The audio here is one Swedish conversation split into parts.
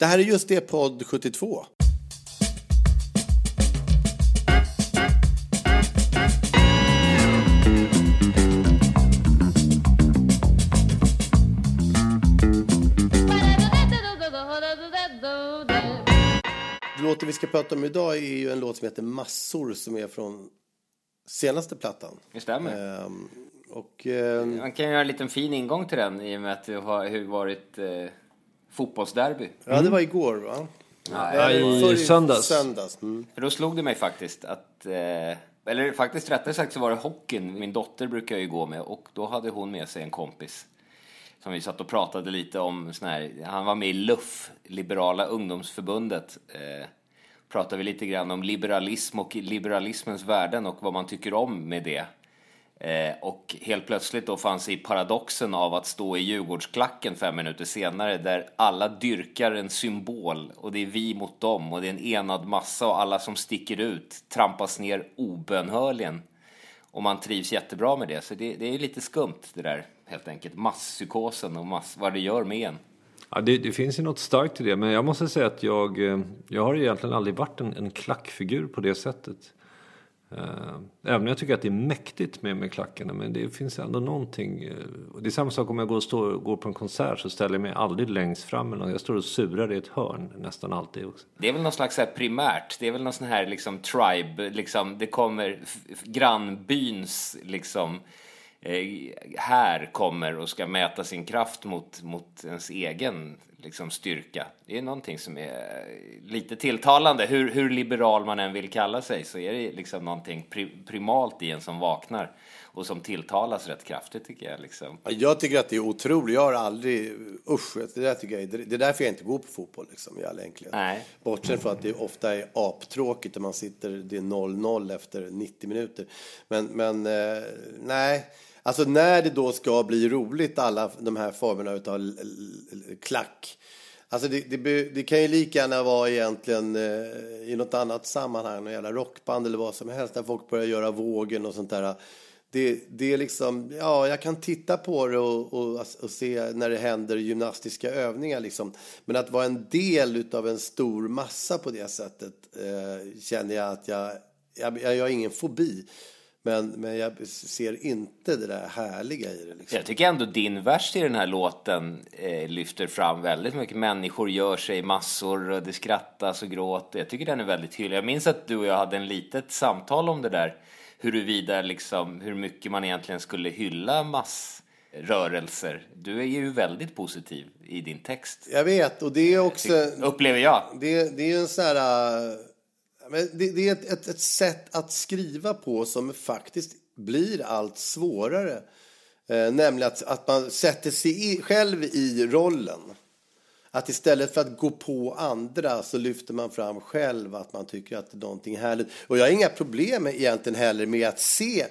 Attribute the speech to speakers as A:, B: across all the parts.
A: Det här är just det podd 72. Låten vi ska prata om idag är ju en låt som heter Massor som är från senaste plattan.
B: Det stämmer.
A: Ehm, och ehm,
B: Man kan göra en liten fin ingång till den i och med att det har varit eh, fotbollsderby.
A: ja, det var igår va?
C: Ja, i söndags.
A: söndags. Mm.
B: För då slog det mig faktiskt att, eh, eller faktiskt rättare sagt så var det hockeyn min dotter brukar ju gå med och då hade hon med sig en kompis som vi satt och pratade lite om sån här, han var med i LUF, Liberala ungdomsförbundet. Eh, pratade vi lite grann om liberalism och liberalismens värden och vad man tycker om med det. Eh, och helt plötsligt då fanns i paradoxen av att stå i Djurgårdsklacken fem minuter senare där alla dyrkar en symbol och det är vi mot dem och det är en enad massa och alla som sticker ut trampas ner obönhörligen. Och man trivs jättebra med det. Så det, det är lite skumt det där helt enkelt. Masspsykosen och mass, vad det gör med en.
C: Ja, det, det finns ju något starkt i det, men jag måste säga att jag, eh, jag har egentligen aldrig varit en, en klackfigur på det sättet. Eh, även om jag tycker att det är mäktigt med, med klackarna, men det finns ändå någonting. Eh, det är samma sak om jag går, och står, går på en konsert så ställer jag mig aldrig längst fram eller. Jag står och surar i ett hörn nästan alltid också.
B: Det är väl någon slags här primärt, det är väl någon sån här liksom tribe, liksom, det kommer grannbyns liksom eh, här kommer och ska mäta sin kraft mot, mot ens egen liksom, styrka. Det är någonting som är lite tilltalande. Hur, hur liberal man än vill kalla sig så är det liksom någonting pri, primalt i en som vaknar och som tilltalas rätt kraftigt tycker jag. Liksom.
A: Ja, Jag tycker att det är otroligt. Jag har aldrig... Usch, det, där tycker jag, det är därför jag inte går på fotboll liksom, i all enkelhet.
B: Nej.
A: Bortsett från att det ofta är aptråkigt när man sitter, det är 0-0 efter 90 minuter. Men, men eh, nej. Alltså när det då ska bli roligt, alla de här formerna utav klack. Alltså det, det, det kan ju lika gärna vara egentligen eh, i något annat sammanhang, någon jävla rockband eller vad som helst, när folk börjar göra vågen och sånt där. Det, det är liksom, ja, jag kan titta på det och, och, och se när det händer gymnastiska övningar liksom. Men att vara en del utav en stor massa på det sättet eh, känner jag att jag, jag, jag, jag har ingen fobi. Men, men jag ser inte det där härliga i det. Liksom.
B: Jag tycker ändå din vers i den här låten eh, lyfter fram väldigt mycket. Människor gör sig massor och det skrattas och gråter. Jag tycker den är väldigt hyllad. Jag minns att du och jag hade en litet samtal om det där. Huruvida liksom, hur mycket man egentligen skulle hylla massrörelser. Du är ju väldigt positiv i din text.
A: Jag vet, och det är också...
B: Upplever jag.
A: Det, det är en sån här... Men det, det är ett, ett, ett sätt att skriva på som faktiskt blir allt svårare. Eh, nämligen att, att man sätter sig i, själv i rollen. Att istället för att gå på andra så lyfter man fram själv att man tycker att det är någonting härligt. Och jag har inga problem egentligen heller med att se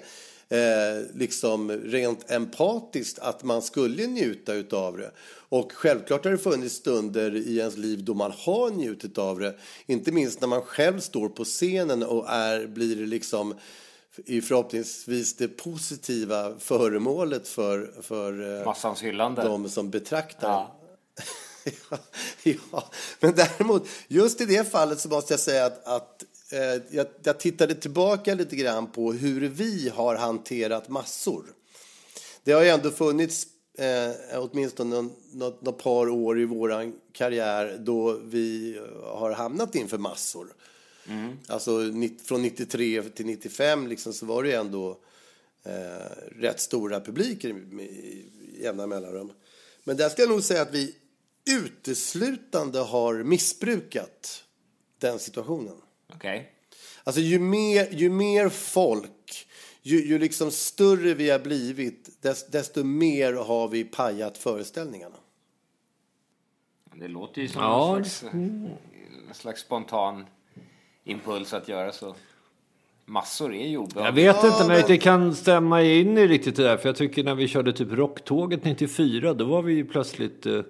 A: eh, liksom rent empatiskt att man skulle njuta utav det. Och självklart har det funnits stunder i ens liv då man har njutit av det. Inte minst när man själv står på scenen och är, blir liksom i förhoppningsvis det positiva föremålet för, för eh,
B: Massans hyllande.
A: de som betraktar.
B: Ja.
A: ja, ja, men däremot, just i det fallet så måste jag säga att, att jag, jag tittade tillbaka lite grann på hur vi har hanterat massor. Det har ju ändå funnits eh, åtminstone något par år i våran karriär då vi har hamnat inför massor. Alltså nitt- från 93 till 95 liksom, så var det ju ändå eh, rätt stora publiker med i jämna mellanrum. Men där ska jag nog säga att vi uteslutande har missbrukat den situationen.
B: Okej.
A: Alltså ju mer, ju mer folk, ju, ju liksom större vi har blivit, dest, desto mer har vi pajat föreställningarna.
B: Det låter ju som
C: Ja,
B: en, slags, en slags spontan impuls att göra så. Massor är ju
C: Jag vet inte men det kan stämma in i riktigt det där. För jag tycker när vi körde typ Rocktåget 94, då var vi ju plötsligt... eh,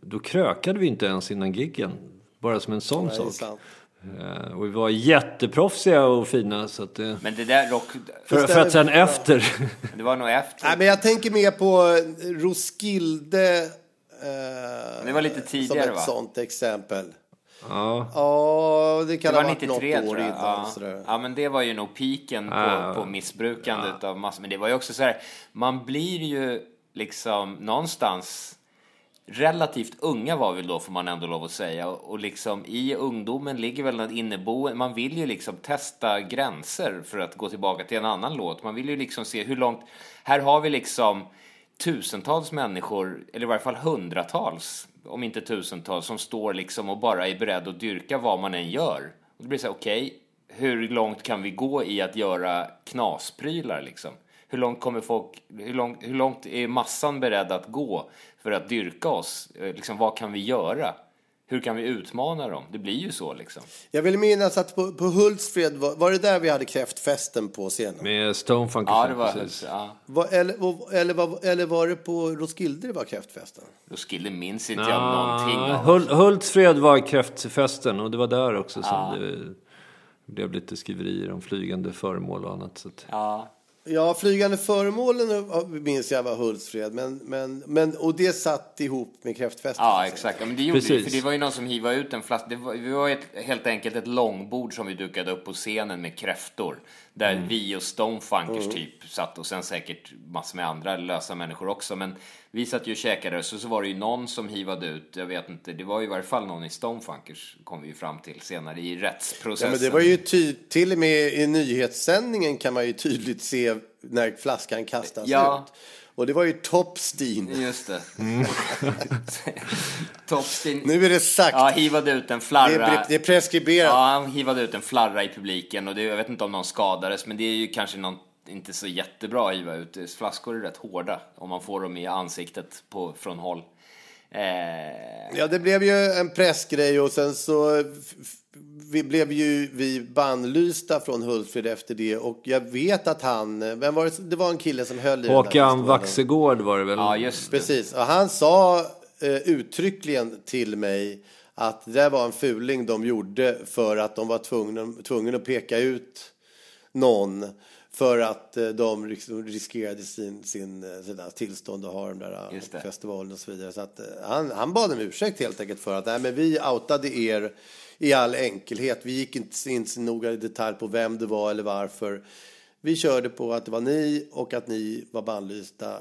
C: Då krökade vi inte ens innan giggen. Bara som en sån
A: Nej,
C: sak.
A: sant.
C: Eh, Och vi var jätteproffsiga och fina. Så att, eh,
B: Men det där rock...
C: för, för att sen efter...
B: Det var nog efter.
A: Nej, men jag tänker mer på Roskilde eh,
B: Det var lite
A: som
B: tidigare,
A: ett
B: va?
A: sånt exempel.
C: ja.
A: Ja, det
B: Det
A: kan
B: var
A: ha varit
B: 93
A: något år innan.
B: Ja.
A: Sådär.
B: ja, men det var ju nog piken på,
C: Ja.
B: på missbrukandet av massor. Men det var ju också så här, man blir ju liksom någonstans relativt unga var vi då får man ändå lov att säga och, liksom i ungdomen ligger väl något inneboende, man vill ju liksom testa gränser för att gå tillbaka till en annan låt. Man vill ju liksom se hur långt, här har vi liksom tusentals människor, eller i varje fall hundratals, om inte tusentals, som står liksom och bara är beredd att dyrka vad man än gör. Och det blir så här, okej, hur långt kan vi gå i att göra knasprylar liksom? Hur långt kommer folk, hur långt, hur långt är massan beredd att gå för att dyrka oss? Eh, Liksom, vad kan vi göra? Hur kan vi utmana dem? Det blir ju så liksom.
A: Jag vill minnas att på, på Hultsfred, var, var det där vi hade kräftfesten på scenen?
C: Med Stonefunk
B: Ja, det var
C: precis.
B: ja.
A: Var, eller, och- eller, var, eller var det på Roskilde det var kräftfesten?
B: Roskilde minns inte jag någonting.
C: Hul- Hultsfred var kräftfesten och det var där också som det blev lite skriverier om flygande föremål och annat. Så att,
B: Ja.
A: Ja, flygande föremålen minns jag var Hultsfred, men, men, men, och det satt ihop med kräftfesten.
B: Ja, exakt. Ja, men det gjorde vi,
C: Precis.
B: för det var ju någon som hivade ut en flaska. Det var, vi var ett, helt enkelt ett långbord som vi dukade upp på scenen med kräftor. Där
C: Mm.
B: vi och Stonefunkers typ satt och sen säkert massor med andra lösa människor också. Men vi satt ju och käkade så, så var det ju någon som hivade ut, jag vet inte, det var ju i varje fall någon i Stonefunkers kom vi ju fram till senare i rättsprocessen.
A: Ja, men det var ju ty- till och med i nyhetssändningen kan man ju tydligt se när flaskan kastas
B: Ja.
A: ut. Och det var ju Topstein.
B: Just det.
C: Mm.
B: Topstein
A: Nu är det sagt.
B: ja, hivade ut en
A: det,
B: flarra.
A: är, det är preskriberat.
B: Ja, han hivade ut en flarra i publiken och det, jag vet inte om någon skadades, men det är ju kanske någon, inte så jättebra att hiva ut. Flaskor är rätt hårda om man får dem i ansiktet på, från håll. Eh,
A: Ja, det blev ju en pressgrej och sen så vi blev ju vi bannlysta från Hultsfred efter det och jag vet att han, vem var det, det var en kille som höll i
C: Håkan. Vaxegård var det väl?
B: ja, just det.
A: Precis, och han sa eh, uttryckligen till mig att det var en fuling de gjorde för att de var tvungna, tvungna att peka ut någon för att eh, de riskerade sin, sin, eh, sina tillstånd att ha de där eh, festivalen och så vidare. Så att, han, han bad om ursäkt helt enkelt för att nej, men vi outade er i all enkelhet. Vi gick inte in så noga i detalj på vem det var eller varför. Vi körde på att det var ni och att ni var bannlysta.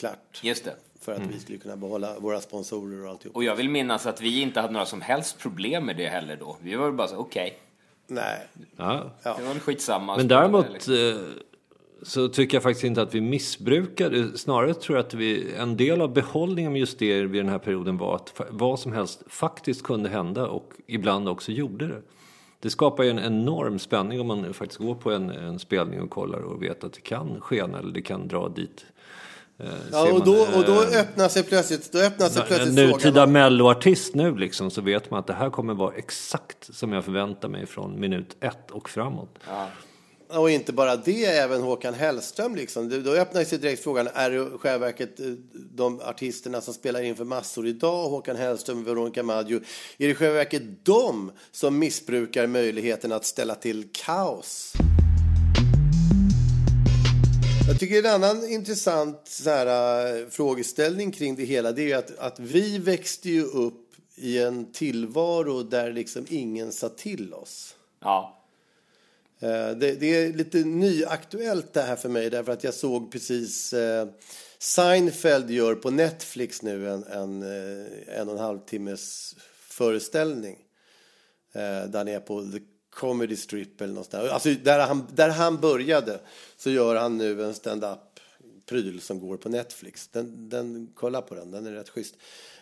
A: Klart.
B: Just det.
A: För att vi skulle kunna behålla våra sponsorer och alltihop.
B: Och jag vill minnas att vi inte hade några som helst problem med det heller då. Vi var bara så, okej,
A: Nej.
C: Ja.
B: det var väl skitsamma.
C: Men däremot eh, så tycker jag faktiskt inte att vi missbrukade. Snarare tror jag att vi, en del av behållningen med just det vid den här perioden var att vad som helst faktiskt kunde hända och ibland också gjorde det. Det skapar ju en enorm spänning om man faktiskt går på en, en spelning och kollar och vet att det kan skena eller det kan dra dit. Eh,
A: Ja, och, då, och då
C: eh,
A: öppnar sig plötsligt, då öppnar sig
C: en
A: plötsligt
C: nutida
A: frågan. om-
C: melloartist nu liksom så vet man att det här kommer vara exakt som jag förväntar mig från minut ett och framåt.
A: Och inte bara det, även Håkan Hellström. Liksom. Då öppnar sig direkt frågan, är det själva verket eh, de artisterna som spelar in för massor idag, Håkan Hellström och Veronica Maggio, är det i själva verket de som missbrukar möjligheten att ställa till kaos? Jag tycker en annan intressant så här, äh, frågeställning kring det hela det är att, att vi växte ju upp i en tillvaro där liksom ingen sa till oss.
B: Ja,
A: Eh, Det, det är lite nyaktuellt det här för mig därför att jag såg precis eh, Seinfeld gör på Netflix nu en, en, eh, en och en halv timmes föreställning. Eh, där han är på The Comedy Strip eller någonstans. Alltså där han, där han började så gör han nu en stand-up pryl som går på Netflix. Den, den, kolla på den, den är rätt schysst.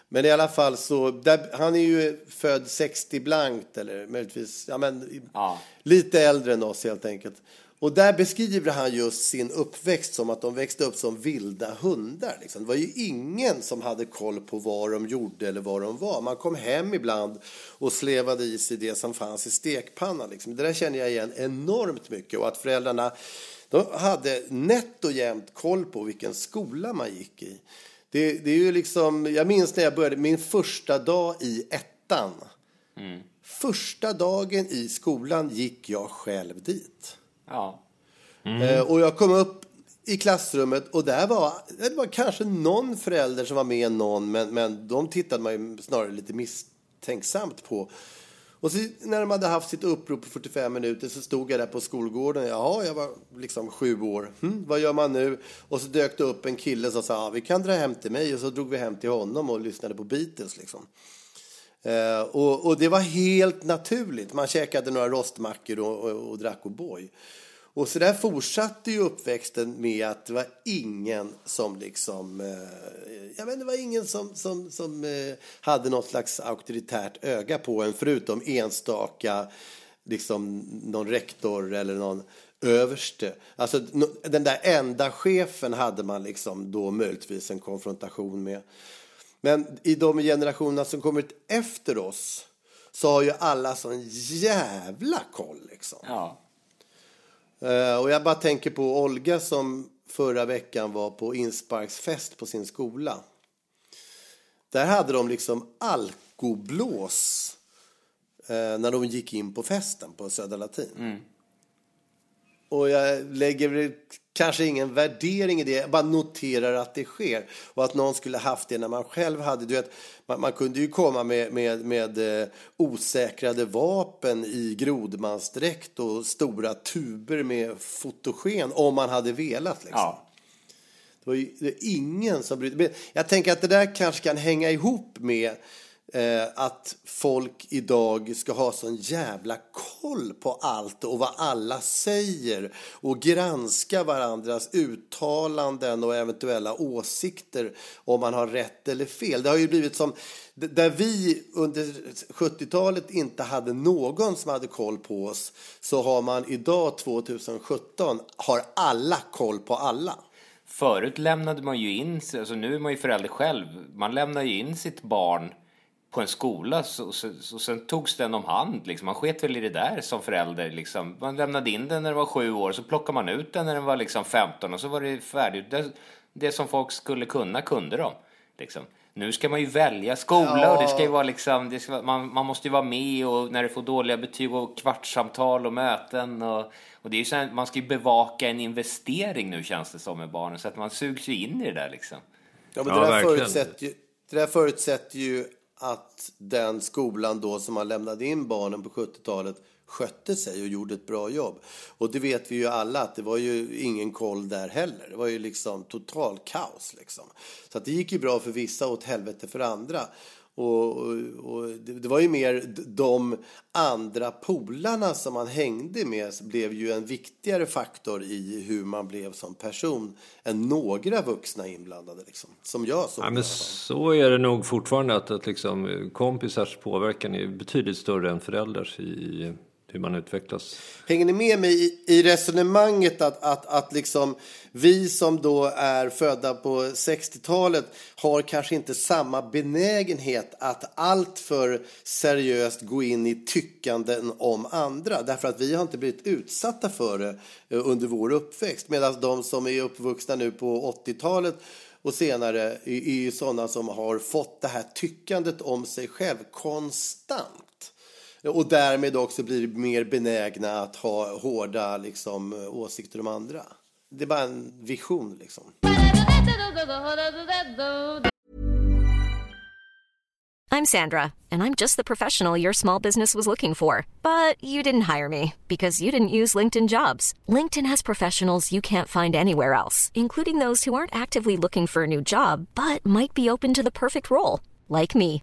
A: Men i alla fall så, där, han är ju född 60 blankt eller möjligtvis, ja men ja. lite äldre än oss helt enkelt. Och där beskriver han just sin uppväxt som att de växte upp som vilda hundar. Liksom. Det var ju ingen som hade koll på vad de gjorde eller vad de var. Man kom hem ibland och slevade i sig det som fanns i stekpannan. Liksom. Det där känner jag igen enormt mycket. Och att föräldrarna de hade nätt och jämnt koll på vilken skola man gick i. Det, det, är ju liksom, jag minns när jag började min första dag i ettan. Mm. Första dagen i skolan gick jag själv dit.
B: Ja.
A: Mm. Eh, och jag kom upp i klassrummet och där var, det var kanske någon förälder som var med någon, men, men de tittade man ju snarare lite misstänksamt på. Och så, när de hade haft sitt upprop på 45 minuter så stod jag där på skolgården. Jaha, jag var liksom sju år. Hm, vad gör man nu? Och så dök det upp en kille som sa ah, vi kan dra hem till mig. Och så drog vi hem till honom och lyssnade på Beatles. Liksom. Eh, och, och, det var helt naturligt. Man käkade några rostmackor och, och, och drack O'boy. Och så där fortsatte ju uppväxten med att det var ingen som liksom, eh, jag vet det var ingen som, som, som eh, hade något slags auktoritärt öga på en förutom enstaka, liksom någon rektor eller någon överste. Alltså den där enda chefen hade man liksom då möjligtvis en konfrontation med. Men i de generationerna som kommit efter oss så har ju alla sån jävla koll liksom.
B: Ja.
A: Uh, och jag bara tänker på Olga som förra veckan var på insparksfest på sin skola. Där hade de liksom alkoblås uh, när de gick in på festen på Södra Latin.
B: Mm.
A: Och jag lägger kanske ingen värdering i det, jag bara noterar att det sker. Och att någon skulle haft det när man själv hade, du vet, man, man kunde ju komma med, med, med eh, osäkrade vapen i grodmansdräkt och stora tuber med fotogen om man hade velat. Liksom.
B: Ja.
A: Det var ju det ingen som brydde. Jag tänker att det där kanske kan hänga ihop med Eh, att folk idag ska ha sån jävla koll på allt och vad alla säger och granska varandras uttalanden och eventuella åsikter om man har rätt eller fel. Det har ju blivit som där vi under 70-talet inte hade någon som hade koll på oss så har man idag 2017 har alla koll på alla.
B: Förut lämnade man ju in, alltså nu är man ju förälder själv, man lämnar ju in sitt barn på en skola så, så, så sen togs den om hand. Liksom. Man sket väl i det där som förälder. Liksom. Man lämnade in den när den var sju år, så plockade man ut den när den var liksom 15 och så var det färdigt. Det, det som folk skulle kunna kunde de. Liksom. Nu ska man ju välja skola ja. och det ska ju vara liksom, det ska, man, man måste ju vara med och när det får dåliga betyg och kvartssamtal och möten och, och det är ju så här, man ska ju bevaka en investering nu känns det som med barnen så att man sugs ju in i det där liksom.
A: Ja men det, ja, där förutsätter ju, det där förutsätter ju att den skolan då som man lämnade in barnen på 70-talet skötte sig och gjorde ett bra jobb. Och det vet vi ju alla att det var ju ingen koll där heller. Det var ju liksom total kaos liksom. Så att det gick ju bra för vissa och åt helvete för andra. Och, och, och det, det, var ju mer de andra polarna som man hängde med blev ju en viktigare faktor i hur man blev som person än några vuxna inblandade. Liksom, som jag såg
C: ja, men Så är det nog fortfarande att, att liksom, kompisars påverkan är betydligt större än föräldrars i, hur man utvecklas.
A: Hänger ni med mig i, i resonemanget att, att, att liksom vi som då är födda på 60-talet har kanske inte samma benägenhet att alltför seriöst gå in i tyckanden om andra? Därför att vi har inte blivit utsatta för det eh, under vår uppväxt. Medan de som är uppvuxna nu på 80-talet och senare är ju sådana som har fått det här tyckandet om sig själv konstant och därmed också blir mer benägna att ha hårda liksom, åsikter om andra. Det är bara en vision liksom.
D: I'm Sandra, and I'm just the professional your small business was looking for. But you didn't hire me because you didn't use LinkedIn jobs. LinkedIn has professionals you can't find anywhere else, including those who aren't actively looking for a new job but might be open to the perfect role, like me.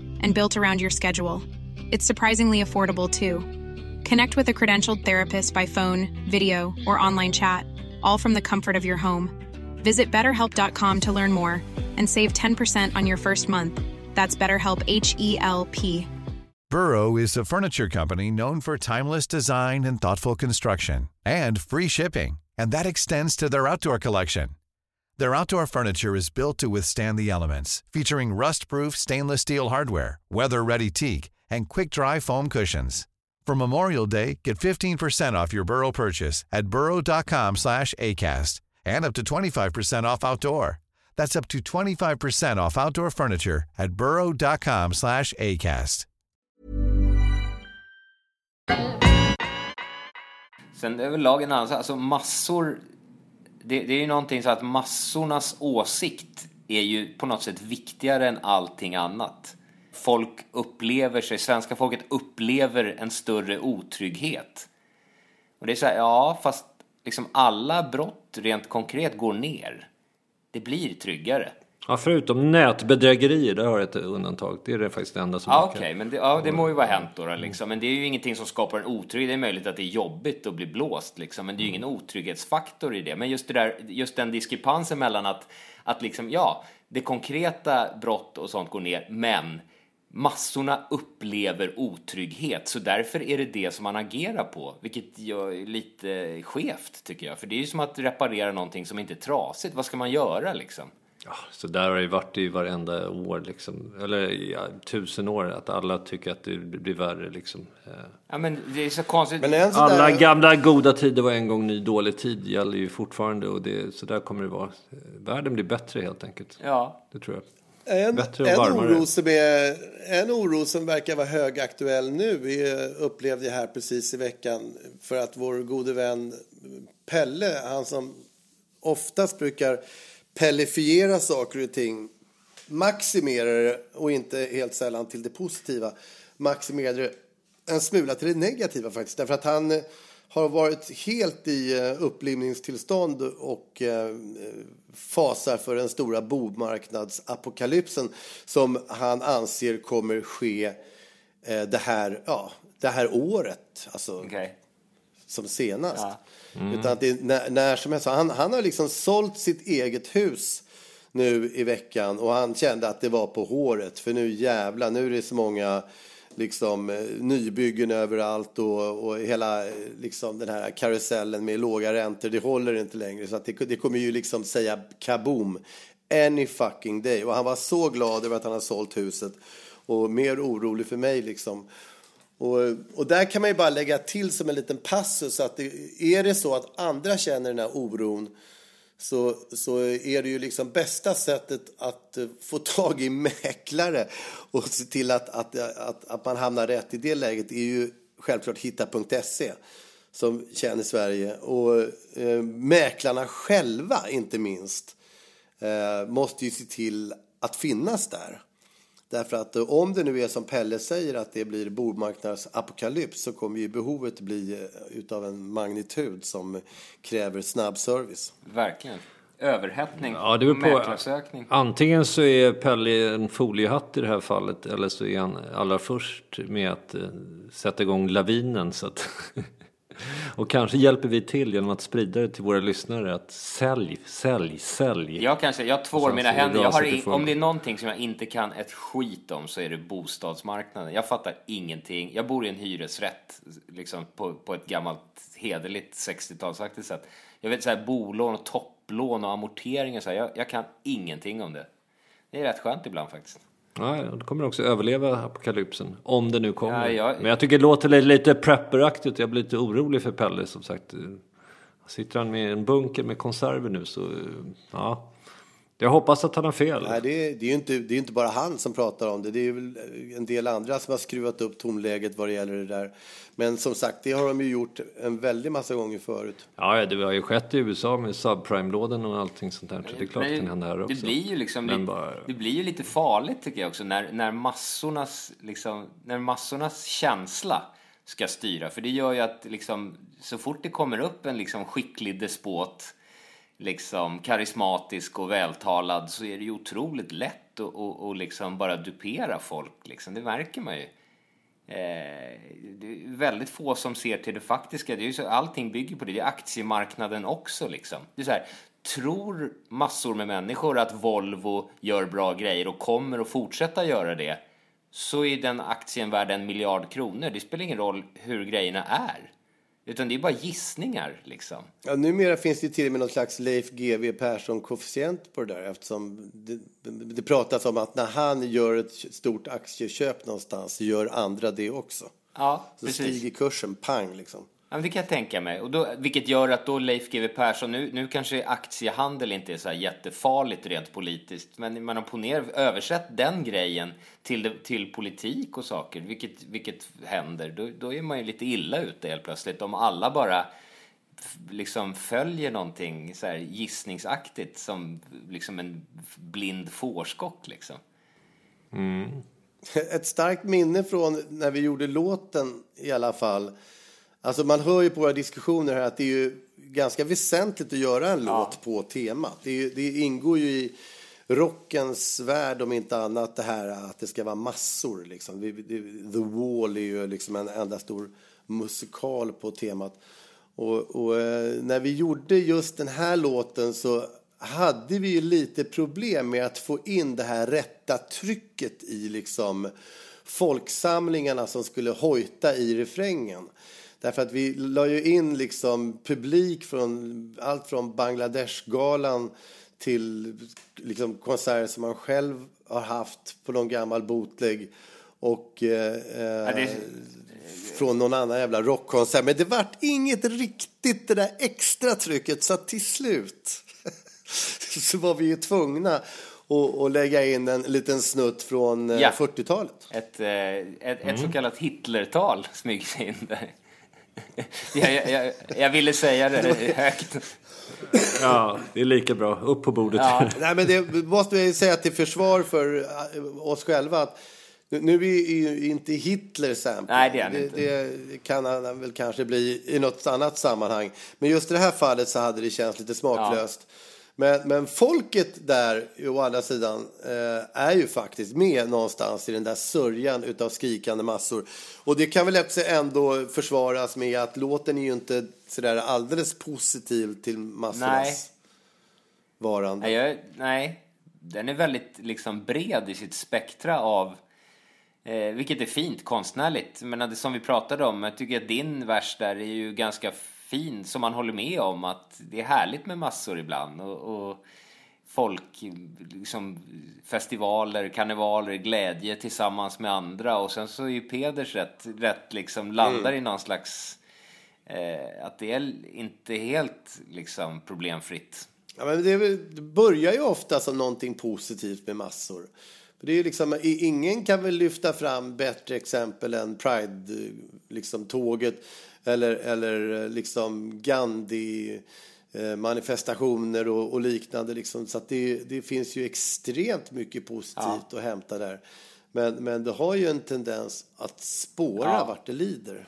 E: and built around your schedule. It's surprisingly affordable too. Connect with a credentialed therapist by phone, video, or online chat, all from the comfort of your home. Visit betterhelp.com to learn more and save 10% on your first month. That's BetterHelp H E L P.
F: Burrow is a furniture company known for timeless design and thoughtful construction and free shipping, and that extends to their outdoor collection. Their outdoor furniture is built to withstand the elements, featuring rust-proof stainless steel hardware, weather-ready teak, and quick-dry foam cushions. For Memorial Day, get 15% off your Burrow purchase at burrow.com slash ACAST and up to 25% off outdoor. That's up to 25% off outdoor furniture at burrow.com slash ACAST.
B: Sen överlag en annan alltså massor, det, det är ju någonting så att massornas åsikt är ju på något sätt viktigare än allting annat. Folk upplever sig, svenska folket upplever en större otrygghet. Och det är så här, ja, fast liksom alla brott rent konkret går ner. Det blir tryggare.
C: Ja, förutom nätbedrägerier, där har jag ett undantag. Det är det faktiskt det enda som
B: Ja, okej, men det, ja, det må ju vara hänt då, då liksom. Men det är ju ingenting som skapar en otrygghet. Det är möjligt att det är jobbigt att bli blåst liksom, men det är ju ingen otrygghetsfaktor i det. Men just det där, just den diskrepansen mellan att, att liksom, ja, det konkreta brott och sånt går ner, men massorna upplever otrygghet, så därför är det det som man agerar på, vilket gör lite skevt tycker jag. För det är ju som att reparera någonting som inte är trasigt. Vad ska man göra liksom?
C: Ja, så där har det ju varit i varenda år, liksom. eller ja, tusen år, att alla tycker att det blir värre. Liksom.
B: Ja, men det är så konstigt.
A: Sån
C: Alla
A: där,
C: gamla goda tider var en gång ny dålig tid gäller ju fortfarande och det, så där kommer det vara. Världen blir bättre helt enkelt.
B: Ja,
C: Det tror jag.
A: En,
C: Bättre och
A: en,
C: varmare.
A: oro som är, en oro som verkar vara högaktuell nu är, upplevde jag här precis i veckan för att vår gode vän Pelle, han som oftast brukar pellifiera saker och ting, maximerar det och inte helt sällan till det positiva, maximerar det en smula till det negativa faktiskt. Därför att han eh, har varit helt i eh, upplivningstillstånd och eh, fasar för den stora bomarknadsapokalypsen som han anser kommer ske det här, ja, det här året. Alltså,
B: okej.
A: som senast.
B: Ja. Mm.
A: Utan att det är när, när som helst. Han, han har liksom sålt sitt eget hus nu i veckan och han kände att det var på håret för nu jävla nu är det så många liksom eh, nybyggen överallt och, och hela eh, liksom den här karusellen med låga räntor, det håller inte längre så att det, det kommer ju liksom säga kaboom any fucking day och han var så glad över att han har sålt huset och mer orolig för mig liksom. Och, och där kan man ju bara lägga till som en liten passus att det, är det så att andra känner den här oron så, så är det ju liksom bästa sättet att eh, få tag i mäklare och se till att, att, att, att man hamnar rätt i det läget är ju självklart hitta.se som känner Sverige och eh, mäklarna själva inte minst eh, måste ju se till att finnas där. Därför att eh, om det nu är som Pelle säger att det blir bordmarknadsapokalyps så kommer ju behovet bli eh, utav en magnitud som kräver snabb service.
B: Verkligen. Överhettning.
C: Ja, det på. Antingen så är Pelle en foliehatt i det här fallet eller så är han allra först med att eh, sätta igång lavinen. Så att och kanske hjälper vi till genom att sprida det till våra lyssnare att sälj, sälj, sälj.
B: Jag kanske, jag tvår mina händer. Jag har i, om det är någonting som jag inte kan ett skit om så är det bostadsmarknaden. Jag fattar ingenting. Jag bor i en hyresrätt, liksom på, på ett gammalt hederligt 60-talsaktigt sätt. Jag vet så här bolån och topplån och amorteringar så här. Jag, jag kan ingenting om det. Det är rätt skönt ibland faktiskt.
C: Nej, det kommer också överleva apokalypsen. Om det nu kommer.
B: Ja, jag-
C: Men jag tycker det låter lite, lite prepperaktigt. Jag blir lite orolig för Pelle som sagt. Sitter han med en bunker med konserver nu så, ja. Jag hoppas att han har fel.
A: Nej, det är, det är ju inte, det är inte bara han som pratar om det. Det är väl en del andra som har skruvat upp tonläget vad det gäller det där. Men som sagt, det har de ju gjort en väldig massa gånger förut.
C: Ja, det har ju skett i USA med subprime-låden och allting sånt där. Så det är klart det kan hända här också.
B: Det blir ju liksom lite,
C: bara-
B: det blir ju lite farligt tycker jag också när, när massornas liksom, när massornas känsla ska styra. För det gör ju att liksom, så fort det kommer upp en liksom skicklig despot, liksom karismatisk och vältalad så är det ju otroligt lätt att och, och liksom bara dupera folk. Liksom. Det märker man ju. Eh, det är väldigt få som ser till det faktiska. Det är ju så, allting bygger på det. Det är aktiemarknaden också. Liksom. Det är så här, tror massor med människor att Volvo gör bra grejer och kommer att fortsätta göra det så är den aktien värd en miljard kronor. Det spelar ingen roll hur grejerna är. Utan det är bara gissningar. Liksom.
A: Ja, numera finns det till och med någon slags Leif GW Persson-koefficient på det där eftersom det, det pratas om att när han gör ett stort aktieköp någonstans så gör andra det också.
B: Ja,
A: Så
B: precis.
A: stiger kursen, pang liksom.
B: Ja, men det kan jag tänka mig. Och då, vilket gör att då Leif GW Persson, nu, nu kanske aktiehandel inte är så här jättefarligt rent politiskt, men man har på översätt den grejen till, till politik och saker, vilket, vilket händer, då, då är man ju lite illa ute helt plötsligt. Om alla bara liksom följer någonting så här gissningsaktigt som liksom en blind fårskock liksom. Mm.
A: Ett starkt minne från när vi gjorde låten i alla fall. Alltså man hör ju på våra diskussioner här att det är ju ganska väsentligt att göra en låt på temat. Det, ju- det ingår ju i rockens värld om inte annat det här att det ska vara massor. Liksom. The Wall är ju liksom en enda stor musikal på temat. Och, och eh, när vi gjorde just den här låten så hade vi ju lite problem med att få in det här rätta trycket i liksom folksamlingarna som skulle hojta i refrängen. Därför att vi la ju in liksom publik från allt från Bangladeshgalan till liksom konserter som man själv har haft på någon gammal bootleg och eh, eh,
B: det-
A: från någon annan jävla rockkonsert. Men det vart inget riktigt det där extra trycket så till slut så var vi ju tvungna att, att lägga in en liten snutt från eh,
B: Ja.
A: 40-talet.
B: Ett, eh, ett, ett så kallat Hitlertal smyger sig in där. Jag, jag, jag, ville säga det högt.
C: Ja, det är lika bra. Upp på bordet.
B: Ja.
A: Nej, men det måste ju säga till försvar för eh, oss själva att nu- är ju inte Hitler sample.
B: Nej, det är
A: det,
B: inte.
A: det kan han väl kanske bli i något annat sammanhang. Men just i det här fallet så hade det känts lite smaklöst. Men, men folket där, å andra sidan, eh, är ju faktiskt med någonstans i den där sörjan utav skrikande massor. Och det kan väl ändå försvaras med att låten är ju inte sådär alldeles positiv till massornas
B: Nej.
A: varande.
B: Nej, jag, nej, den är väldigt liksom bred i sitt spektra av Eh, vilket är fint konstnärligt. Men det som vi pratade om, jag tycker att din vers där är ju ganska fin, som man håller med om att det är härligt med massor ibland. Och, och folk, liksom festivaler, karnevaler, glädje tillsammans med andra. Och sen så är ju Peders rätt, rätt liksom landar i någon slags, eh, att det är inte helt liksom problemfritt.
A: Ja, men det, börjar ju ofta som någonting positivt med massor. Det är liksom, ingen kan väl lyfta fram bättre exempel än Pride-tåget liksom, eller, eller liksom Gandhi eh, manifestationer och, och liknande. Liksom. Så det, det finns ju extremt mycket positivt att hämta där. Men, men det har ju en tendens att spåra
B: Ja.
A: vart det lider.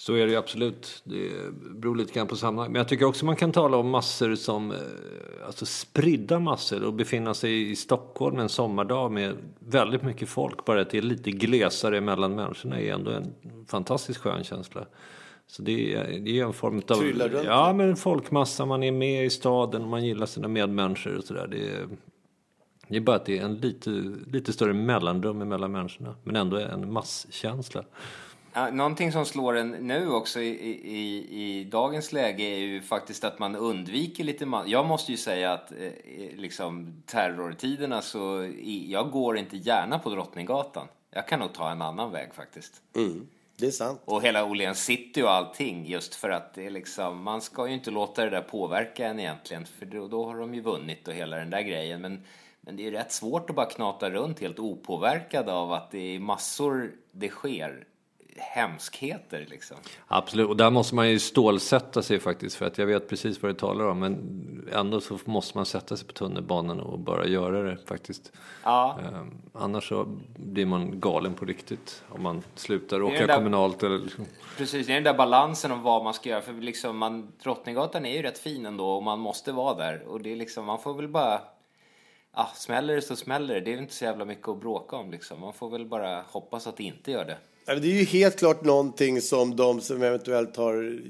C: Så är det ju absolut. Det beror lite grann på sammanhang. Men jag tycker också man kan tala om massor som, eh, alltså spridda massor och befinna sig i Stockholm en sommardag med väldigt mycket folk. Bara att det är lite glesare mellan människorna är ändå en fantastiskt skön känsla. Så det är, det är en form av...
A: Trillar runt.
C: Ja, men en folkmassa. Man är med i staden och man gillar sina medmänniskor och sådär. Det är, det är bara att det är en lite, lite större mellanrum mellan människorna. Men ändå en masskänsla.
B: Någonting som slår en nu också i, i, i dagens läge är ju faktiskt att man undviker lite... Man jag måste ju säga att eh, liksom terrortiderna så... I, jag går inte gärna på Drottninggatan. Jag kan nog ta en annan väg faktiskt.
A: Mm, det är sant.
B: Och hela Åhléns city och allting just för att det är liksom... Man ska ju inte låta det där påverka en egentligen för då, då har de ju vunnit och hela den där grejen. Men, men det är rätt svårt att bara knata runt helt opåverkad av att det är massor det sker hemskheter liksom.
C: Absolut, och där måste man ju stålsätta sig faktiskt för att jag vet precis vad du talar om men ändå så måste man sätta sig på tunnelbanan och bara göra det faktiskt.
B: Ja.
C: Um, annars så blir man galen på riktigt om man slutar åka
B: där,
C: kommunalt eller liksom.
B: Precis, det är den där balansen om vad man ska göra för liksom man, Drottninggatan är ju rätt fin ändå och man måste vara där och det är liksom, man får väl bara Ja, smäller det så smäller det. Det är inte så jävla mycket att bråka om liksom. Man får väl bara hoppas att det inte gör det.
A: Det är ju helt klart någonting som de som eventuellt har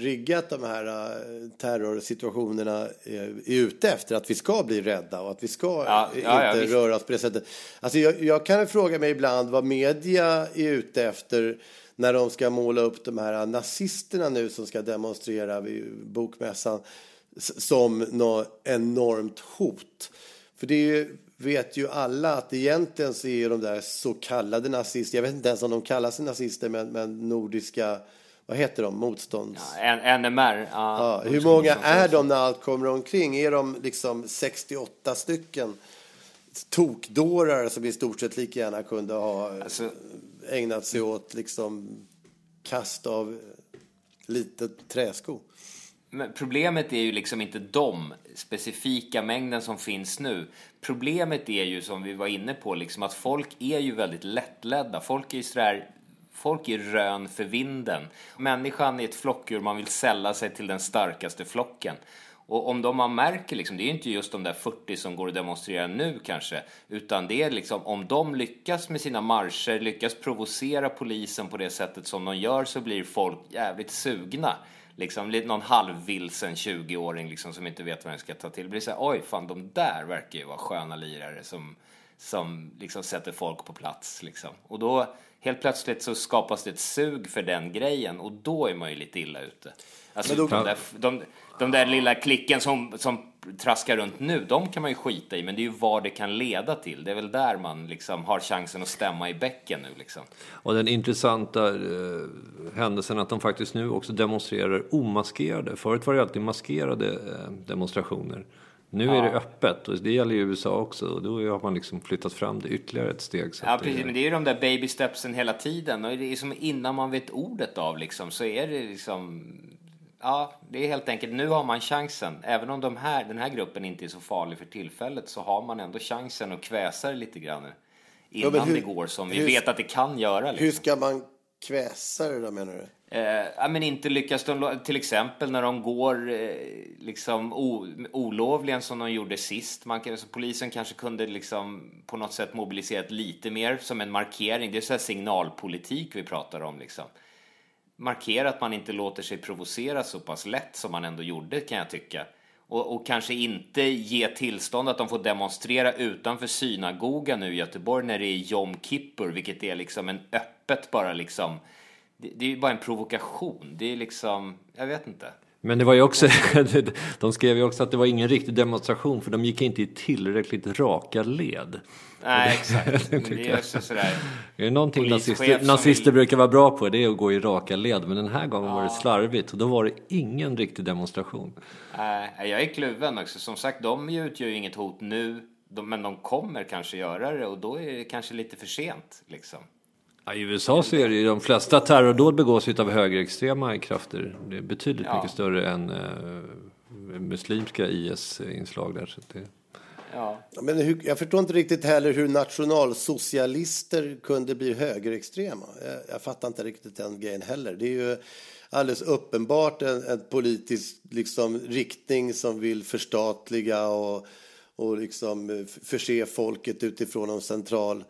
A: riggat de här äh, terrorsituationerna äh, är ute efter. Att vi ska bli rädda och att vi ska
B: ja, ja,
A: inte
B: ja,
A: röra oss på det sättet. Alltså jag, jag kan fråga mig ibland vad media är ute efter när de ska måla upp de här nazisterna nu som ska demonstrera vid bokmässan som något enormt hot. För det är ju vet ju alla att egentligen så är de där så kallade nazister, jag vet inte ens om de kallar sig nazister, men, men nordiska, vad heter de, motstånds...
B: Ja, NMR. Ja,
A: ja, hur många är de när allt kommer omkring? Är de liksom 68 stycken tokdårar som i stort sett lika gärna kunde ha alltså, ägnat sig åt liksom kast av litet träsko?
B: Men problemet är ju liksom inte de specifika mängden som finns nu. Problemet är ju som vi var inne på liksom att folk är ju väldigt lättledda. Folk är ju sådär Folk är rön för vinden. Människan är ett flockdjur, man vill sälla sig till den starkaste flocken. Och om de man märker, liksom, det är ju inte just de där 40 som går och demonstrerar nu kanske, utan det är liksom om de lyckas med sina marscher, lyckas provocera polisen på det sättet som de gör så blir folk jävligt sugna liksom någon halvvilsen 20-åring liksom som inte vet vad den ska ta till. Det blir så här, oj fan de där verkar ju vara sköna lirare som, som liksom sätter folk på plats liksom. Och då helt plötsligt så skapas det ett sug för den grejen och då är man ju lite illa ute. Alltså då, de, där, de, de där lilla klicken som, som traskar runt nu, de kan man ju skita i, men det är ju vad det kan leda till. Det är väl där man liksom har chansen att stämma i bäcken nu liksom.
C: Och den intressanta eh, händelsen att de faktiskt nu också demonstrerar omaskerade. Förut var det alltid maskerade eh, demonstrationer. Nu ja. är det öppet och det gäller ju USA också och då har man liksom flyttat fram det ytterligare ett steg.
B: ja, precis, men det är ju de där baby stepsen hela tiden och det är som innan man vet ordet av liksom så är det liksom ja, det är helt enkelt, nu har man chansen. Även om de här, den här gruppen inte är så farlig för tillfället så har man ändå chansen att kväsa det lite grann innan ja, hur, det går som vi hur, vet att det kan göra. Liksom.
A: Hur ska man kväsa det då menar du?
B: Eh, ja, men inte lyckas de, till exempel när de går eh, liksom o, olovligen som de gjorde sist. Man, alltså, polisen kanske kunde liksom på något sätt mobiliserat lite mer som en markering. Det är så här signalpolitik vi pratar om liksom markera att man inte låter sig provocera så pass lätt som man ändå gjorde kan jag tycka. Och, och, kanske inte ge tillstånd att de får demonstrera utanför synagogan nu i Göteborg när det är Jom Kippur, vilket är liksom en öppet bara liksom. Det, det är ju bara en provokation. Det är liksom, jag vet inte.
C: Men det var ju också, de skrev ju också att det var ingen riktig demonstration för de gick inte i tillräckligt raka led.
B: Nej, exakt. det är också sådär.
C: Det är någonting nazister, nazister vill... brukar vara bra på, det är att gå i raka led. Men den här gången ja. var det slarvigt och då var det ingen riktig demonstration.
B: Nej, jag är kluven också. Som sagt, de utgör ju inget hot nu. Men de kommer kanske göra det och då är det kanske lite för sent. Liksom.
C: Ja, I USA så är det ju de flesta terrordåd begås av högerextrema krafter. Det är betydligt ja. mycket större än uh, muslimska IS-inslag där. Så det...
A: Ja. Men hur, jag förstår inte riktigt heller hur nationalsocialister kunde bli högerextrema. Jag, jag fattar inte riktigt den grejen heller. Det är ju alldeles uppenbart en, en politisk liksom, riktning som vill förstatliga och, och liksom förse folket utifrån en central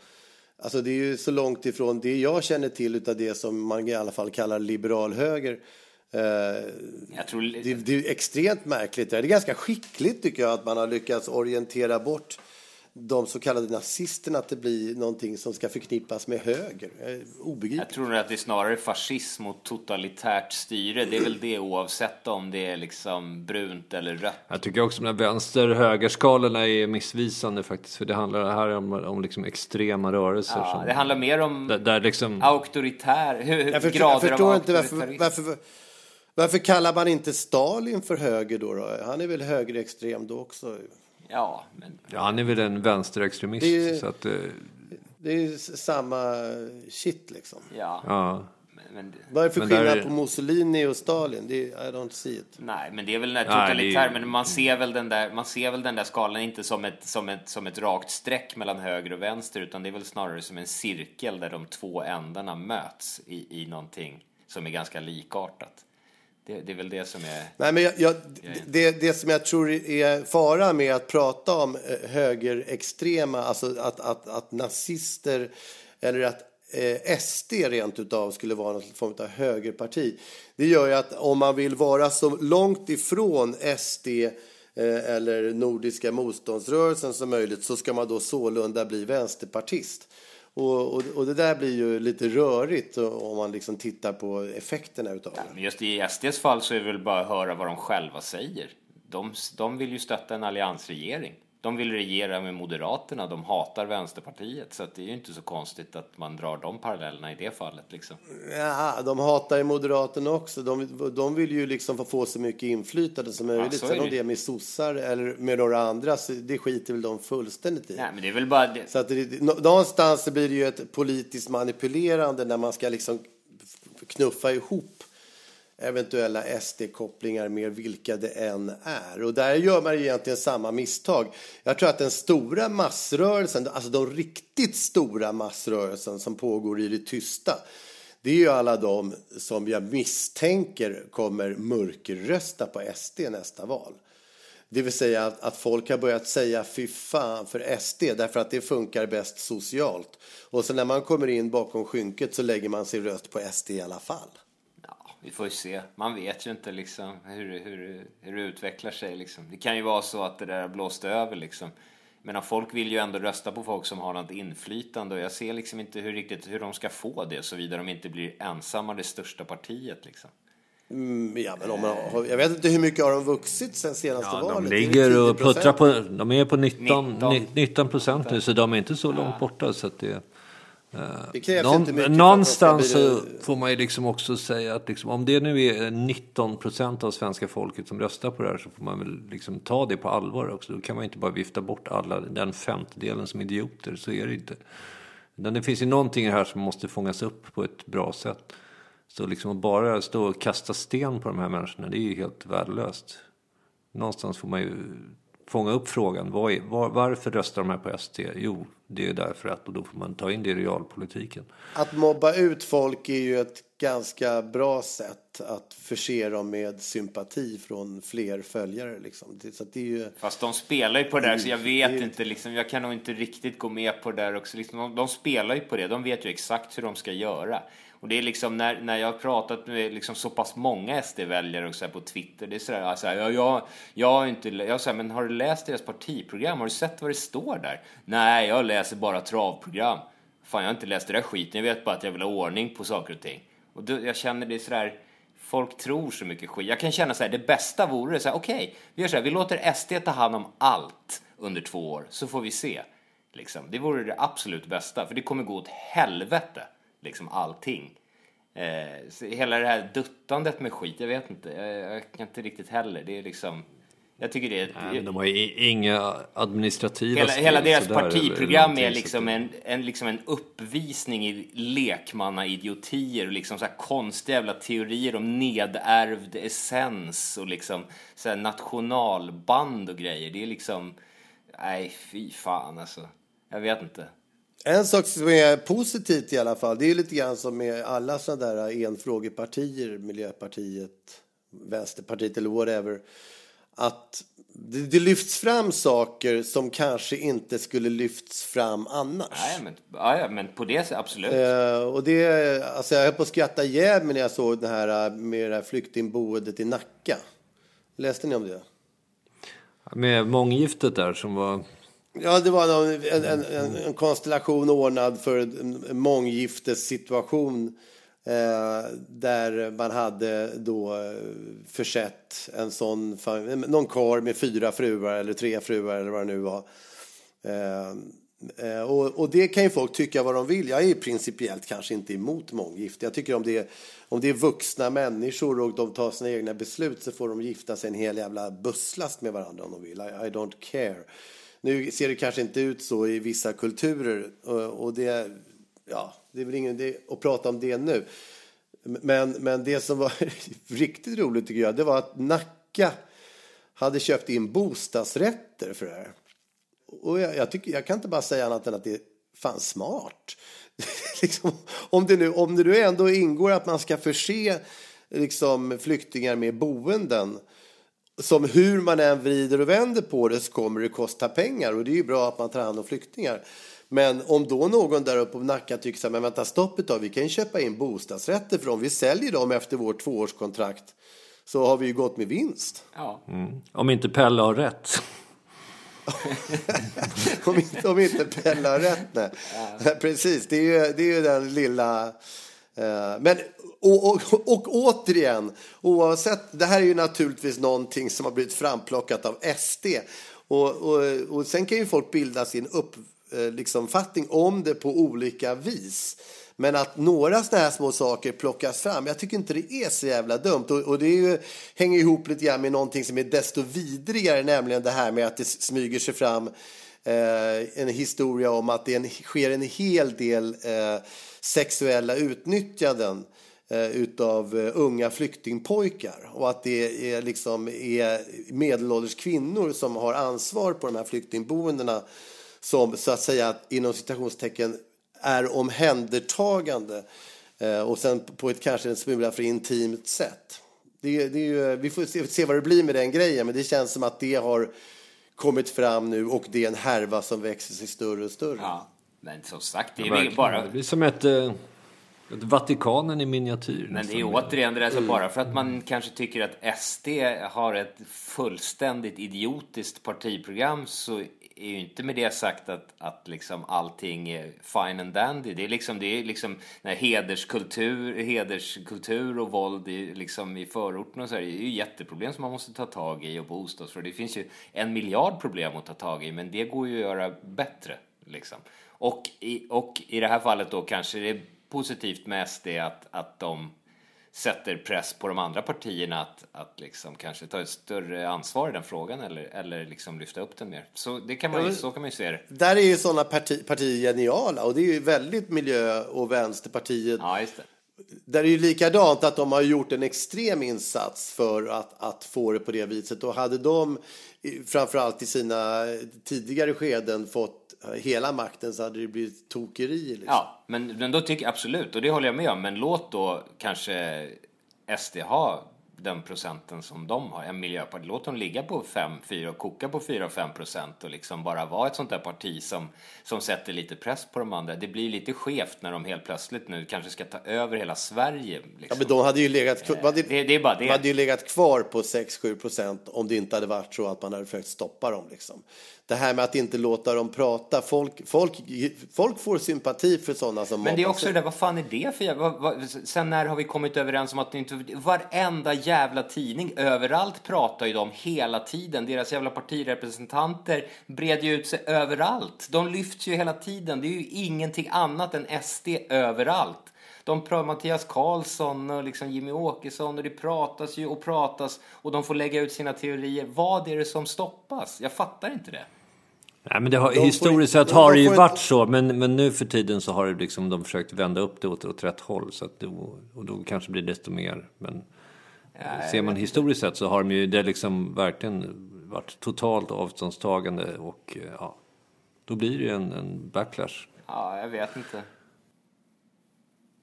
A: Alltså det är ju så långt ifrån det jag känner till av det som man i alla fall kallar liberal höger. Eh, tror... det, det, är extremt märkligt. Det är ganska skickligt tycker jag att man har lyckats orientera bort de så kallade nazisterna att det blir någonting som ska förknippas med höger. Obegripligt.
B: Jag tror att det är snarare fascism och totalitärt styre. Det är väl det oavsett om det är liksom brunt eller rött.
C: Jag tycker också att de vänster-högerskalorna är missvisande faktiskt. För det handlar här om, om liksom extrema rörelser.
B: Ja,
C: som,
B: det handlar mer om
C: där, där liksom...
B: auktoritär, hur,
A: jag förstår,
B: grader
A: jag förstår
B: av
A: inte varför, varför, varför kallar man inte Stalin för höger då, då? Han är väl högerextrem då också?
B: Ja, men...
C: ja, han är väl en vänsterextremist.
A: Det är,
C: så att, eh...
A: det är samma shit liksom.
B: Ja.
C: ja.
A: Men, Vad är det för skillnad är... på Mussolini och Stalin? Det är, I don't see it.
B: Nej, men det är väl den totalitär, men man ser väl den där, man ser väl den där skalan inte som ett, som, ett, som ett rakt streck mellan höger och vänster, utan det är väl snarare som en cirkel där de två ändarna möts i, i någonting som är ganska likartat. Det, det, är väl det som är...
A: Nej, men jag, jag, det, det som jag tror är fara med att prata om eh, högerextrema, alltså att, att, att nazister eller att eh, SD rent utav skulle vara någon form av högerparti. Det gör ju att om man vill vara så långt ifrån SD eh, eller Nordiska motståndsrörelsen som möjligt så ska man då sålunda bli vänsterpartist. Och, och, och, det där blir ju lite rörigt om man liksom tittar på effekterna utav det.
B: Men just i SDs fall så är det väl bara att höra vad de själva säger. De, de vill ju stötta en alliansregering. De vill regera med Moderaterna, de hatar Vänsterpartiet. Så det är ju inte så konstigt att man drar de parallellerna i det fallet. Liksom.
A: Ja, de hatar ju Moderaterna också. De, de vill ju liksom få så mycket inflytande som möjligt. Ja, Sen om det är med sossar eller med några andra, så det skiter väl de fullständigt i.
B: Nej, men det är väl bara det.
A: Så att det, någonstans blir det ju ett politiskt manipulerande när man ska liksom knuffa ihop eventuella SD-kopplingar med vilka det än är. Och där gör man egentligen samma misstag. Jag tror att den stora massrörelsen, alltså de riktigt stora massrörelsen som pågår i det tysta, det är ju alla de som jag misstänker kommer mörkerrösta på SD nästa val. Det vill säga att, att folk har börjat säga fy fan för SD därför att det funkar bäst socialt. Och så när man kommer in bakom skynket så lägger man sin röst på SD i alla fall
B: vi får ju se. Man vet ju inte liksom hur, hur, hur det utvecklar sig. Liksom. Det kan ju vara så att det där blåste över. Liksom. Men folk vill ju ändå rösta på folk som har något inflytande och jag ser liksom inte hur, riktigt, hur de ska få det såvida de inte blir ensamma det största partiet. Liksom.
A: Mm, ja, men om man, jag vet inte hur mycket har de vuxit sen senaste ja,
C: valet? De ligger och puttrar på, de är på 19, 19 procent nu så de är inte så långt borta. Så det Någon, någonstans så får man ju liksom också säga att liksom, om det nu är 19 procent av svenska folket som röstar på det här så får man väl liksom ta det på allvar också. Då kan man inte bara vifta bort alla, den femtedelen som idioter. Så är det inte. Men det finns ju någonting här som måste fångas upp på ett bra sätt. Så liksom att bara stå och kasta sten på de här människorna, det är ju helt värdelöst. Någonstans får man ju fånga upp frågan. Var, var, varför röstar de här på SD? Jo, det är därför att, och då får man ta in det i realpolitiken.
A: Att mobba ut folk är ju ett ganska bra sätt att förse dem med sympati från fler följare. Liksom. Så det är ju...
B: Fast de spelar ju på det där, så jag vet det... inte. Liksom, jag kan nog inte riktigt gå med på det där också. Liksom, de, de spelar ju på det. De vet ju exakt hur de ska göra. Och det är liksom när, när jag har pratat med liksom så pass många SD-väljare och så på Twitter, det är sådär, alltså, jag, jag, jag har inte, jag säger, men har du läst deras partiprogram? Har du sett vad det står där? Nej, jag läser bara travprogram. Fan, jag har inte läst det där skiten, jag vet bara att jag vill ha ordning på saker och ting. Och då, jag känner det sådär, folk tror så mycket skit. Jag kan känna så här, det bästa vore så här, okej, okay, vi gör så här, vi låter SD ta hand om allt under två år, så får vi se. Liksom. Det vore det absolut bästa, för det kommer gå åt helvete liksom allting. Eh, hela det här duttandet med skit, jag vet inte, jag, jag kan inte riktigt heller. Det är liksom, jag tycker det är...
C: Nej, de har ju inga administrativa
B: Hela, hela deras partiprogram är liksom en, en, liksom en uppvisning i lekmannaidiotier och liksom så här konstiga jävla teorier om nedärvd essens och liksom så här nationalband och grejer. Det är liksom... Nej, fy fan alltså. Jag vet inte.
A: En sak som är positivt i alla fall, det är lite grann som med alla sådana där enfrågepartier, Miljöpartiet, Vänsterpartiet eller whatever, att det, det, lyfts fram saker som kanske inte skulle lyfts fram annars.
B: Nej, men, ja, men på det sättet, absolut.
A: Eh, och det, alltså jag höll på att skratta ihjäl mig när jag såg det här med det här flyktingboendet i Nacka. Läste ni om det?
C: Med månggiftet där som var
A: Ja, det var en, en, en, en konstellation ordnad för en månggiftessituation eh, där man hade då eh, försett en sån, någon kar med fyra fruar eller tre fruar eller vad det nu var. Eh, eh, och, och, det kan ju folk tycka vad de vill. Jag är principiellt kanske inte emot månggifte. Jag tycker om det, är, om det är vuxna människor och de tar sina egna beslut så får de gifta sig en hel jävla busslast med varandra om de vill. I, I don't care. Nu ser det kanske inte ut så i vissa kulturer eh, och det, ja, det är väl ingen idé att prata om det nu. Men, men det som var riktigt roligt tycker jag, det var att Nacka hade köpt in bostadsrätter för det här. Och jag, jag, tycker, jag kan inte bara säga annat än att det är fan smart. liksom, om, det nu, om det nu ändå ingår att man ska förse liksom, flyktingar med boenden som hur man än vrider och vänder på det så kommer det kosta pengar och det är ju bra att man tar hand om flyktingar. Men om då någon där uppe på Nacka tycker så här, men vänta stopp ett tag, vi kan ju köpa in bostadsrätter för om vi säljer dem efter vårt tvåårskontrakt så har vi ju gått med vinst.
B: Ja.
C: Mm. Om inte Pelle har rätt.
A: om, inte, om inte Pelle har rätt, nej. Ja. Precis, det är ju, det är ju den lilla... Eh, men och, och, och återigen, oavsett, det här är ju naturligtvis någonting som har blivit framplockat av SD. Och, och, och sen kan ju folk bilda sin uppfattning eh, liksom, om det på olika vis. Men att några sådana här små saker plockas fram, jag tycker inte det är så jävla dumt. Och, och det ju, hänger ihop lite grann med någonting som är desto vidrigare, nämligen det här med att det smyger sig fram eh, en historia om att det en, sker en hel del eh, sexuella utnyttjanden eh, utav eh, unga flyktingpojkar och att det är, liksom, är medelålders kvinnor som har ansvar på de här flyktingboendena som så att säga inom citationstecken är omhändertagande eh, och sen på ett kanske en smula för intimt sätt. Det, det ju, vi får se, se, vad det blir med den grejen, men det känns som att det har kommit fram nu och det är en härva som växer sig större och större.
B: Ja, men som sagt, det är ja, bara...
C: Det blir som ett... Vatikanen i miniatyr.
B: Men det är återigen det där, så bara för att man kanske tycker att SD har ett fullständigt idiotiskt partiprogram så är ju inte med det sagt att, att liksom allting är fine and dandy. Det är liksom, det är liksom när hederskultur, hederskultur och våld i, liksom i förorten och så här, det är ju jätteproblem som man måste ta tag i och bostadsfrågor. Det finns ju en miljard problem att ta tag i, men det går ju att göra bättre. Liksom. Och, i, och i det här fallet då kanske det positivt med SD att, att de sätter press på de andra partierna att, att liksom kanske ta ett större ansvar i den frågan eller, eller liksom lyfta upp den mer. Så, det kan man ju, så kan man ju se det.
A: Där är ju sådana parti, partier geniala och det är ju väldigt miljö och vänsterpartiet.
B: Ja, just det.
A: Där är det ju likadant att de har gjort en extrem insats för att, att få det på det viset. Och hade de framförallt i sina tidigare skeden fått hela makten så hade det blivit tokeri. Liksom.
B: Ja, men, men då tycker jag absolut, och det håller jag med om, men låt då kanske SD ha den procenten som de har, en miljöparti. Låt dem ligga på 5, 4 och koka på 4-5 procent och liksom bara vara ett sånt där parti som, som sätter lite press på de andra. Det blir lite skevt när de helt plötsligt nu kanske ska ta över hela Sverige. Liksom.
A: Ja, men de hade ju legat, eh, hade, det, det är bara det. De hade ju legat kvar på 6-7 procent om det inte hade varit så att man hade försökt stoppa dem. Liksom det här med att inte låta dem prata. Folk, folk, folk får sympati för sådana som
B: Men det är också det där, vad fan är det för vad, vad, Sen när har vi kommit överens om att inte... Varenda jävla tidning, överallt pratar ju de hela tiden. Deras jävla partirepresentanter breder ju ut sig överallt. De lyfts ju hela tiden. Det är ju ingenting annat än SD överallt. De pratar Mattias Karlsson och liksom Jimmy Åkesson och det pratas ju och pratas och de får lägga ut sina teorier. Vad är det som stoppas? Jag fattar inte det.
C: Nej, men det har, historiskt sett har det ju varit så, men, men nu för tiden så har det liksom, de försökt vända upp det åt, åt rätt håll. Så att det, och då kanske blir desto mer. Men ja, ser man historiskt sett så har de ju det liksom verkligen varit totalt avståndstagande och ja, då blir det ju en, en backlash.
B: Ja, jag vet inte.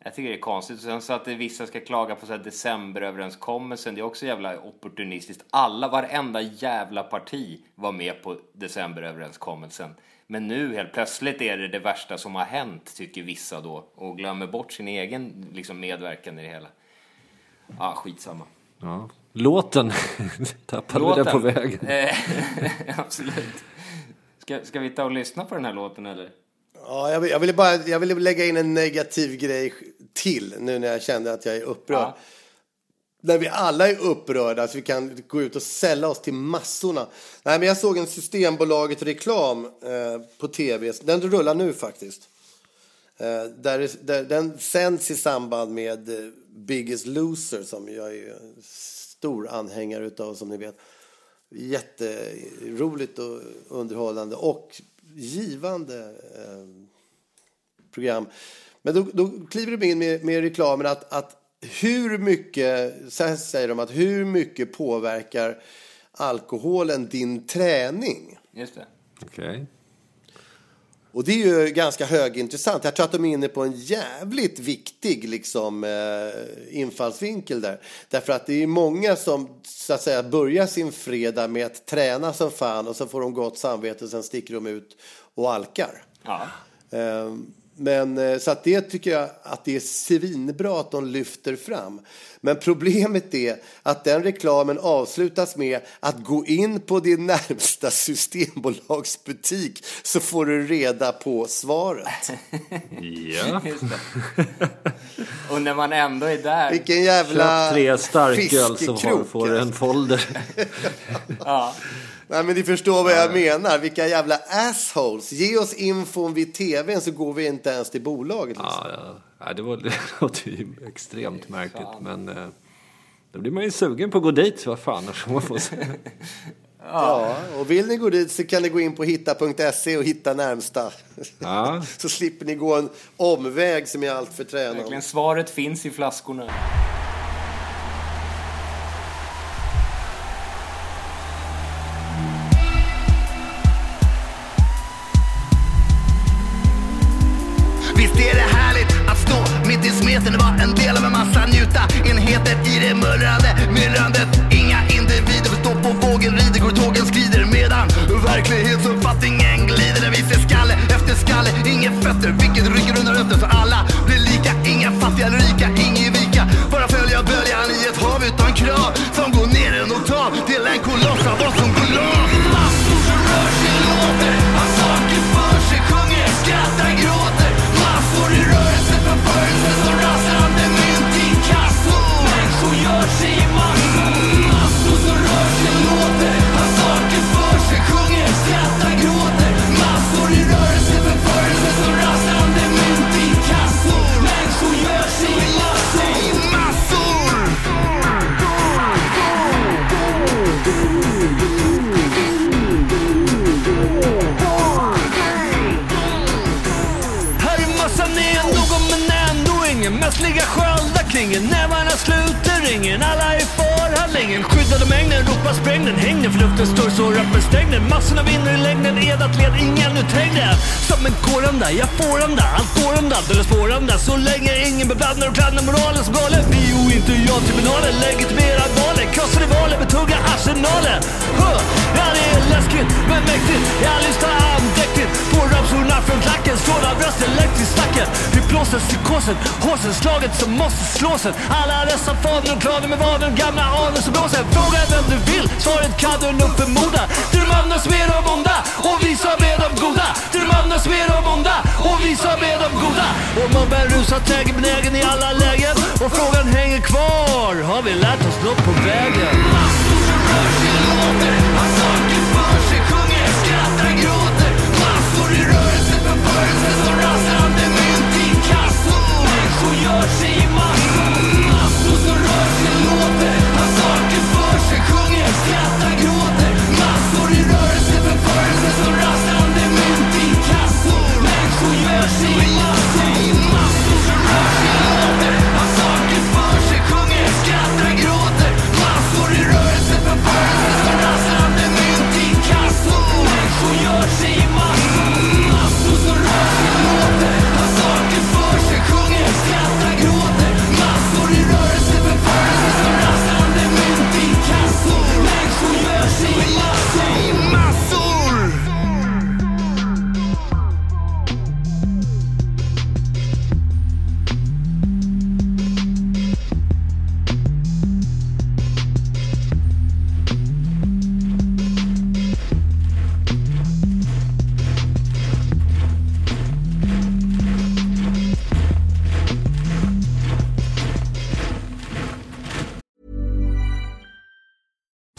B: Jag tycker det är konstigt. Sen så att vissa ska klaga på så här decemberöverenskommelsen, det är också jävla opportunistiskt. Alla, varenda jävla parti var med på decemberöverenskommelsen. Men nu helt plötsligt är det det värsta som har hänt, tycker vissa då. Och glömmer bort sin egen liksom, medverkan i det hela. Ja, skitsamma.
C: Ja. Låten tappade Låten. vi den på vägen.
B: absolut. Ska, ska vi ta och lyssna på den här låten eller?
A: Ja, jag, vill, jag, ville bara, jag ville lägga in en negativ grej till nu när jag kände att jag är upprörd.
B: Ja.
A: När vi alla är upprörda så vi kan gå ut och sälja oss till massorna. Nej, men jag såg en Systembolaget-reklam eh, på tv. Den rullar nu faktiskt. Eh, där, där, den sänds i samband med eh, Biggest Loser som jag är stor anhängare utav som ni vet. Jätteroligt och underhållande och givande eh, program. Men då, då kliver de in med, med reklamen att, att hur mycket, så här säger de att hur mycket påverkar alkoholen din träning?
B: Just det.
C: Okej.
A: Och det är ju ganska högintressant. Jag tror att de är inne på en jävligt viktig liksom, eh, infallsvinkel där. Därför att det är många som så att säga börjar sin fredag med att träna som fan och så får de gott samvete och sen sticker de ut och alkar.
B: Ja.
A: Eh, Men eh, så att det tycker jag att det är svinbra att de lyfter fram. Men problemet är att den reklamen avslutas med att gå in på din närmsta systembolagsbutik så får du reda på svaret.
C: Ja.
B: Och när man ändå är där.
A: Vilken jävla
C: Köp tre starköl så får,
A: fiskekrok,
C: får du en
A: alltså.
C: folder.
B: Ja.
A: Nej men ni förstår vad jag menar. Vilka jävla assholes. Ge oss infon vid tvn så går vi inte ens till bolaget. Liksom.
C: Ja, ja. ja, det, var, det låter ju extremt märkligt. Men eh, då blir man ju sugen på att gå dit. Vad fan, annars får man få se.
A: Ja, och vill ni gå dit så kan ni gå in på hitta.se och hitta närmsta.
C: Ja.
A: så slipper ni gå en omväg som är allt för tränad.
B: Verkligen, svaret finns i flaskorna.
G: Visst är det härligt att stå mitt i smeten och vara en del av en massa njuta enheter i det mullrande myllrandet. Inga individer får stå på vågen, rider, går tågen skrider medan verklighetsuppfattningen glider. Där vi ser skalle efter skalle, inga fötter, vilket rycker undan rötter så alla blir lika. Inga fattiga eller rika, ingen vika. Bara följa böljan i ett hav utan krav som går ner en oktav till en koloss av oss som går loss. Massor som rör sig, låter, Människor sig i massor. Massor som rör sig, låter, har saker för sig, sjunger, skrattar, gråter. Massor i rörelse, förförelse som mynt i kassor. Människor gör sig i massor. Här är massan är någon men ändå ingen Mest ligga ingen, Nävarna sluter ingen, Alla är förhandlingen Skyddade mängden ropar spräng den Häng den för luften står så rappen stäng den Massorna vinner i längden Edat led ingen uthängde Som en kåranda, jag får anda Allt går anda, eller spåranda Så länge ingen beblandar och klandrar moralen som galen Vi och inte jag tribunalen legitimerar valet, Krossade valen betunga arsenalen. Arsenaler huh. Ja det är läskigt men mäktigt. Jag lyssnar från klacken Slår av rösten stacken. Vi blåser psykosen, håsen Slaget som måste slåsen. Alla dessa fader och klaner med vaden Gamla anor som blåser Fråga vem du vill Svaret kan du nog förmoda Du Drömmarnas mer av onda Och vi som är de goda Drömmarnas mer av onda Och vi som är de goda Och man bär rusad täger benägen i alla lägen Och frågan hänger kvar Har vi lärt oss något på vägen? Massor som rör sig Människor